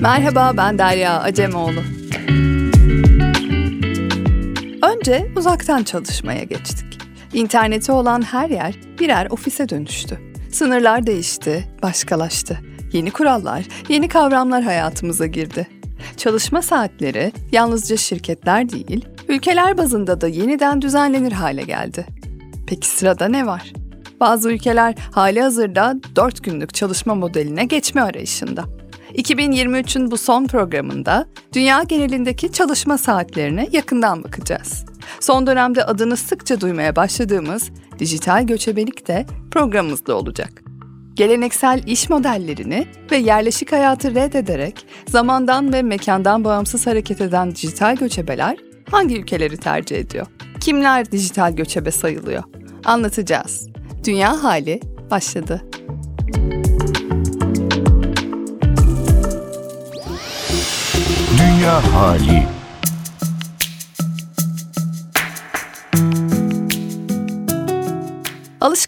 Merhaba ben Derya Acemoğlu. Önce uzaktan çalışmaya geçtik. İnterneti olan her yer birer ofise dönüştü. Sınırlar değişti, başkalaştı. Yeni kurallar, yeni kavramlar hayatımıza girdi. Çalışma saatleri yalnızca şirketler değil, ülkeler bazında da yeniden düzenlenir hale geldi. Peki sırada ne var? Bazı ülkeler hali hazırda 4 günlük çalışma modeline geçme arayışında. 2023'ün bu son programında dünya genelindeki çalışma saatlerine yakından bakacağız. Son dönemde adını sıkça duymaya başladığımız dijital göçebelik de programımızda olacak. Geleneksel iş modellerini ve yerleşik hayatı reddederek zamandan ve mekandan bağımsız hareket eden dijital göçebeler hangi ülkeleri tercih ediyor? Kimler dijital göçebe sayılıyor? Anlatacağız. Dünya hali başladı. Dünya hali.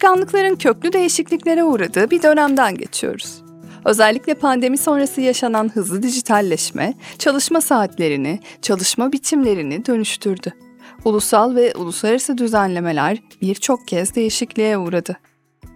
Alışkanlıkların köklü değişikliklere uğradığı bir dönemden geçiyoruz. Özellikle pandemi sonrası yaşanan hızlı dijitalleşme, çalışma saatlerini, çalışma biçimlerini dönüştürdü. Ulusal ve uluslararası düzenlemeler birçok kez değişikliğe uğradı.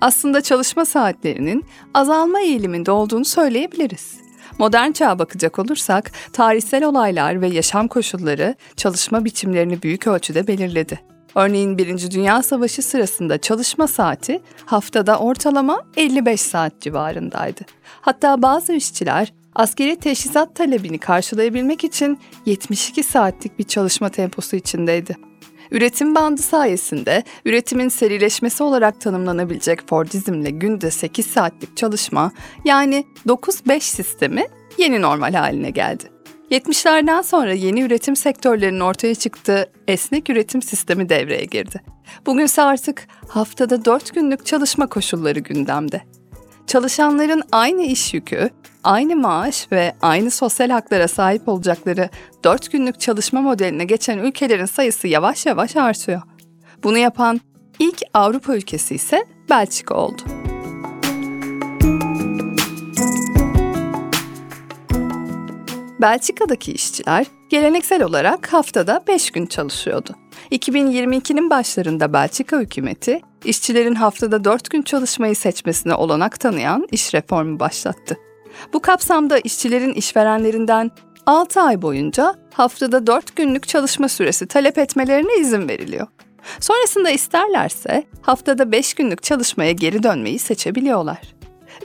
Aslında çalışma saatlerinin azalma eğiliminde olduğunu söyleyebiliriz. Modern çağa bakacak olursak, tarihsel olaylar ve yaşam koşulları çalışma biçimlerini büyük ölçüde belirledi. Örneğin Birinci Dünya Savaşı sırasında çalışma saati haftada ortalama 55 saat civarındaydı. Hatta bazı işçiler askeri teşhisat talebini karşılayabilmek için 72 saatlik bir çalışma temposu içindeydi. Üretim bandı sayesinde üretimin serileşmesi olarak tanımlanabilecek Fordizmle günde 8 saatlik çalışma yani 9-5 sistemi yeni normal haline geldi. 70'lerden sonra yeni üretim sektörlerinin ortaya çıktığı esnek üretim sistemi devreye girdi. Bugünse artık haftada 4 günlük çalışma koşulları gündemde. Çalışanların aynı iş yükü, aynı maaş ve aynı sosyal haklara sahip olacakları 4 günlük çalışma modeline geçen ülkelerin sayısı yavaş yavaş artıyor. Bunu yapan ilk Avrupa ülkesi ise Belçika oldu. Belçika'daki işçiler geleneksel olarak haftada 5 gün çalışıyordu. 2022'nin başlarında Belçika hükümeti işçilerin haftada 4 gün çalışmayı seçmesine olanak tanıyan iş reformu başlattı. Bu kapsamda işçilerin işverenlerinden 6 ay boyunca haftada 4 günlük çalışma süresi talep etmelerine izin veriliyor. Sonrasında isterlerse haftada 5 günlük çalışmaya geri dönmeyi seçebiliyorlar.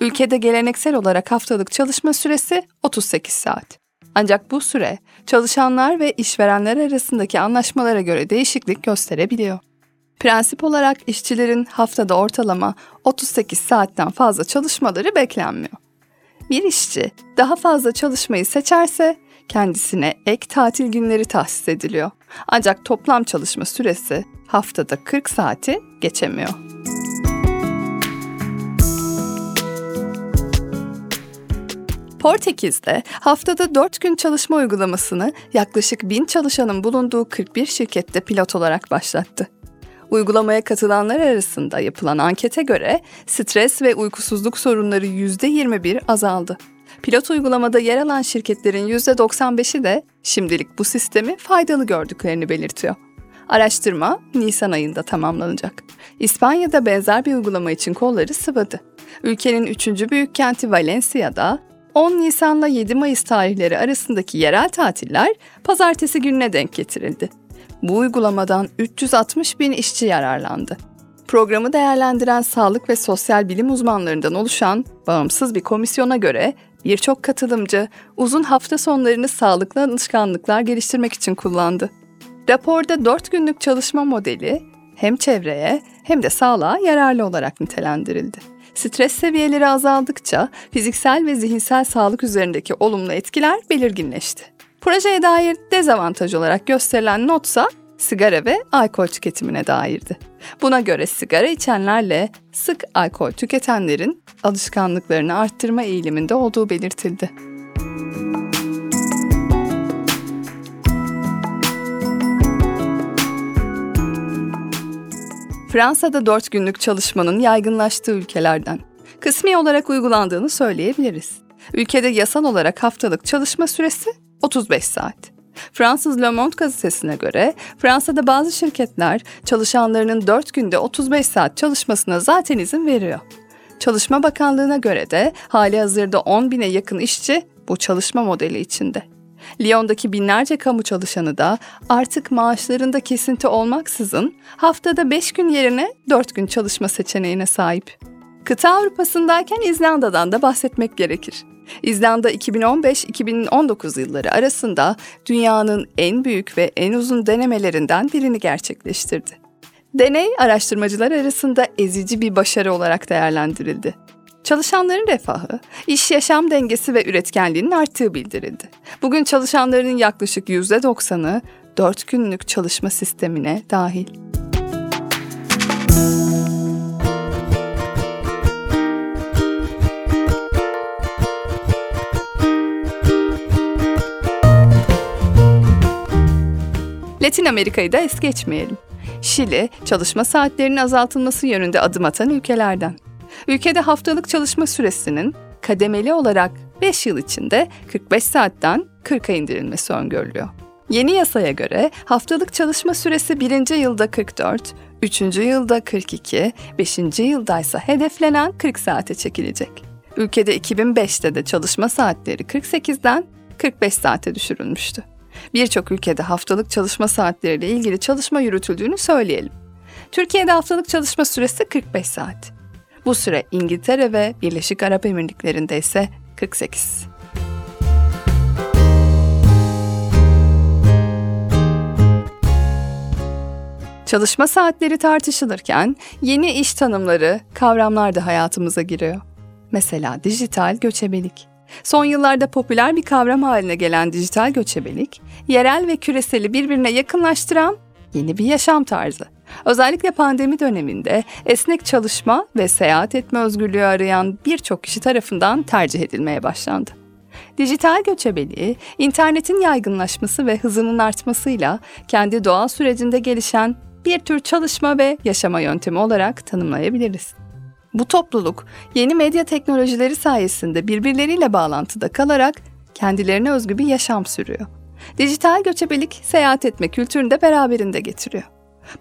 Ülkede geleneksel olarak haftalık çalışma süresi 38 saat. Ancak bu süre çalışanlar ve işverenler arasındaki anlaşmalara göre değişiklik gösterebiliyor. Prensip olarak işçilerin haftada ortalama 38 saatten fazla çalışmaları beklenmiyor. Bir işçi daha fazla çalışmayı seçerse kendisine ek tatil günleri tahsis ediliyor. Ancak toplam çalışma süresi haftada 40 saati geçemiyor. Portekiz'de haftada 4 gün çalışma uygulamasını yaklaşık 1000 çalışanın bulunduğu 41 şirkette pilot olarak başlattı. Uygulamaya katılanlar arasında yapılan ankete göre stres ve uykusuzluk sorunları %21 azaldı. Pilot uygulamada yer alan şirketlerin %95'i de şimdilik bu sistemi faydalı gördüklerini belirtiyor. Araştırma Nisan ayında tamamlanacak. İspanya'da benzer bir uygulama için kolları sıvadı. Ülkenin üçüncü büyük kenti Valencia'da 10 Nisan'la 7 Mayıs tarihleri arasındaki yerel tatiller pazartesi gününe denk getirildi. Bu uygulamadan 360 bin işçi yararlandı. Programı değerlendiren sağlık ve sosyal bilim uzmanlarından oluşan bağımsız bir komisyona göre birçok katılımcı uzun hafta sonlarını sağlıklı alışkanlıklar geliştirmek için kullandı. Raporda 4 günlük çalışma modeli hem çevreye hem de sağlığa yararlı olarak nitelendirildi. Stres seviyeleri azaldıkça fiziksel ve zihinsel sağlık üzerindeki olumlu etkiler belirginleşti. Projeye dair dezavantaj olarak gösterilen notsa sigara ve alkol tüketimine dairdi. Buna göre sigara içenlerle sık alkol tüketenlerin alışkanlıklarını arttırma eğiliminde olduğu belirtildi. Fransa'da 4 günlük çalışmanın yaygınlaştığı ülkelerden. Kısmi olarak uygulandığını söyleyebiliriz. Ülkede yasal olarak haftalık çalışma süresi 35 saat. Fransız Le Monde gazetesine göre Fransa'da bazı şirketler çalışanlarının 4 günde 35 saat çalışmasına zaten izin veriyor. Çalışma Bakanlığı'na göre de hali hazırda 10 bine yakın işçi bu çalışma modeli içinde. Lyon'daki binlerce kamu çalışanı da artık maaşlarında kesinti olmaksızın haftada 5 gün yerine 4 gün çalışma seçeneğine sahip. Kıta Avrupa'sındayken İzlanda'dan da bahsetmek gerekir. İzlanda 2015-2019 yılları arasında dünyanın en büyük ve en uzun denemelerinden birini gerçekleştirdi. Deney araştırmacılar arasında ezici bir başarı olarak değerlendirildi. Çalışanların refahı, iş yaşam dengesi ve üretkenliğinin arttığı bildirildi. Bugün çalışanların yaklaşık %90'ı 4 günlük çalışma sistemine dahil. Latin Amerika'yı da es geçmeyelim. Şili, çalışma saatlerinin azaltılması yönünde adım atan ülkelerden. Ülkede haftalık çalışma süresinin kademeli olarak 5 yıl içinde 45 saatten 40'a indirilmesi öngörülüyor. Yeni yasaya göre haftalık çalışma süresi 1. yılda 44, 3. yılda 42, 5. yılda ise hedeflenen 40 saate çekilecek. Ülkede 2005'te de çalışma saatleri 48'den 45 saate düşürülmüştü. Birçok ülkede haftalık çalışma saatleriyle ilgili çalışma yürütüldüğünü söyleyelim. Türkiye'de haftalık çalışma süresi 45 saat. Bu süre İngiltere ve Birleşik Arap Emirlikleri'nde ise 48. Çalışma saatleri tartışılırken yeni iş tanımları, kavramlar da hayatımıza giriyor. Mesela dijital göçebelik. Son yıllarda popüler bir kavram haline gelen dijital göçebelik, yerel ve küreseli birbirine yakınlaştıran yeni bir yaşam tarzı. Özellikle pandemi döneminde esnek çalışma ve seyahat etme özgürlüğü arayan birçok kişi tarafından tercih edilmeye başlandı. Dijital göçebeliği, internetin yaygınlaşması ve hızının artmasıyla kendi doğal sürecinde gelişen bir tür çalışma ve yaşama yöntemi olarak tanımlayabiliriz. Bu topluluk yeni medya teknolojileri sayesinde birbirleriyle bağlantıda kalarak kendilerine özgü bir yaşam sürüyor. Dijital göçebelik seyahat etme kültürünü de beraberinde getiriyor.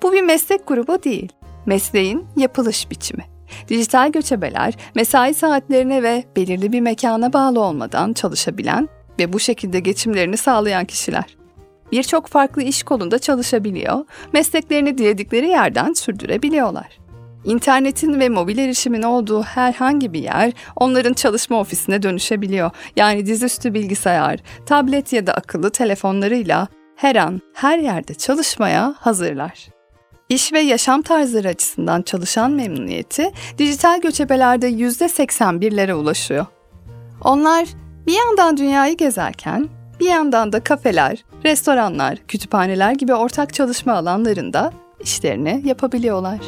Bu bir meslek grubu değil, mesleğin yapılış biçimi. Dijital göçebeler mesai saatlerine ve belirli bir mekana bağlı olmadan çalışabilen ve bu şekilde geçimlerini sağlayan kişiler. Birçok farklı iş kolunda çalışabiliyor, mesleklerini diledikleri yerden sürdürebiliyorlar. İnternetin ve mobil erişimin olduğu herhangi bir yer onların çalışma ofisine dönüşebiliyor. Yani dizüstü bilgisayar, tablet ya da akıllı telefonlarıyla her an her yerde çalışmaya hazırlar. İş ve yaşam tarzları açısından çalışan memnuniyeti dijital göçebelerde %81'lere ulaşıyor. Onlar bir yandan dünyayı gezerken bir yandan da kafeler, restoranlar, kütüphaneler gibi ortak çalışma alanlarında işlerini yapabiliyorlar.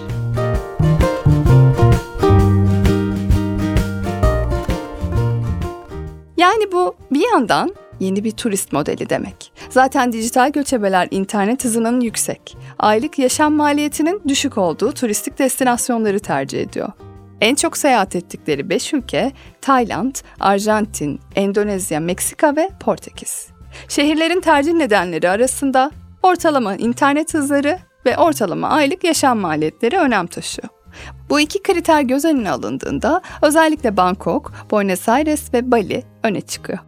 Yani bu bir yandan yeni bir turist modeli demek. Zaten dijital göçebeler internet hızının yüksek, aylık yaşam maliyetinin düşük olduğu turistik destinasyonları tercih ediyor. En çok seyahat ettikleri 5 ülke Tayland, Arjantin, Endonezya, Meksika ve Portekiz. Şehirlerin tercih nedenleri arasında ortalama internet hızları ve ortalama aylık yaşam maliyetleri önem taşıyor. Bu iki kriter göz önüne alındığında özellikle Bangkok, Buenos Aires ve Bali öne çıkıyor.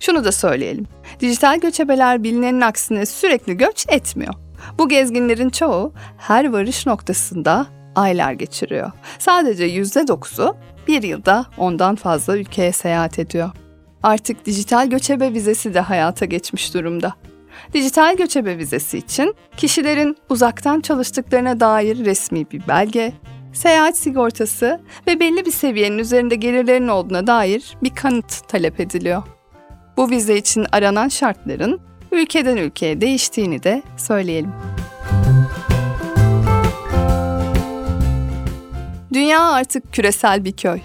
Şunu da söyleyelim. Dijital göçebeler bilinenin aksine sürekli göç etmiyor. Bu gezginlerin çoğu her varış noktasında aylar geçiriyor. Sadece %9'u bir yılda ondan fazla ülkeye seyahat ediyor. Artık dijital göçebe vizesi de hayata geçmiş durumda. Dijital göçebe vizesi için kişilerin uzaktan çalıştıklarına dair resmi bir belge, seyahat sigortası ve belli bir seviyenin üzerinde gelirlerin olduğuna dair bir kanıt talep ediliyor. Bu vize için aranan şartların ülkeden ülkeye değiştiğini de söyleyelim. Dünya artık küresel bir köy.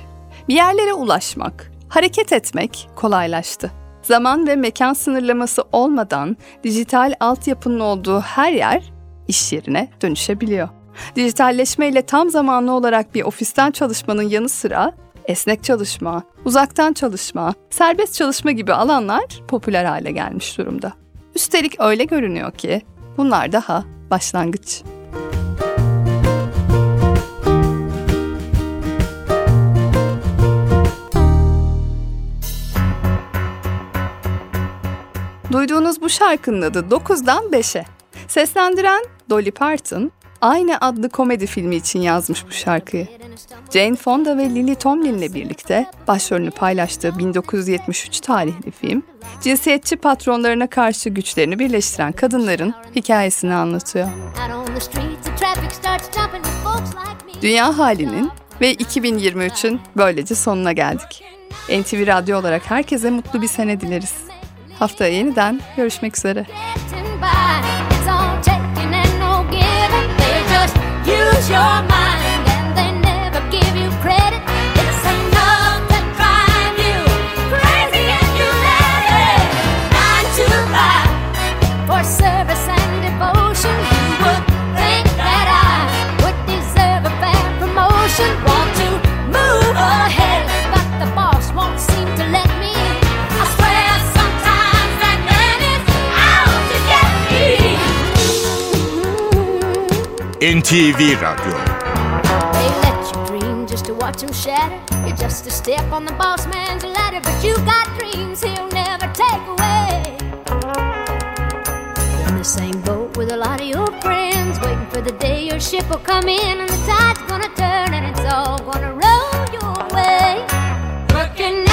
Bir yerlere ulaşmak, hareket etmek kolaylaştı. Zaman ve mekan sınırlaması olmadan dijital altyapının olduğu her yer iş yerine dönüşebiliyor. Dijitalleşme ile tam zamanlı olarak bir ofisten çalışmanın yanı sıra esnek çalışma, uzaktan çalışma, serbest çalışma gibi alanlar popüler hale gelmiş durumda. Üstelik öyle görünüyor ki bunlar daha başlangıç. Duyduğunuz bu şarkının adı 9'dan 5'e. Seslendiren Dolly Parton, aynı adlı komedi filmi için yazmış bu şarkıyı. Jane Fonda ve Lily Tomlin ile birlikte başrolünü paylaştığı 1973 tarihli film, cinsiyetçi patronlarına karşı güçlerini birleştiren kadınların hikayesini anlatıyor. Dünya halinin ve 2023'ün böylece sonuna geldik. NTV Radyo olarak herkese mutlu bir sene dileriz. Haftaya yeniden görüşmek üzere. Use your mind NTV Radyo Just to watch him shatter. You're just a step on the boss man's ladder, but you got dreams he'll never take away. In the same boat with a lot of your friends, waiting for the day your ship will come in and the tide's gonna turn and it's all gonna roll your way. Looking